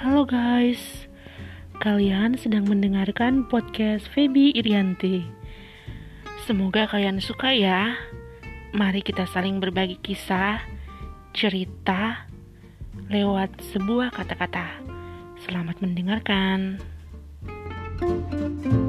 Halo guys, kalian sedang mendengarkan podcast Feby Irianti. Semoga kalian suka ya. Mari kita saling berbagi kisah, cerita lewat sebuah kata-kata. Selamat mendengarkan. thank you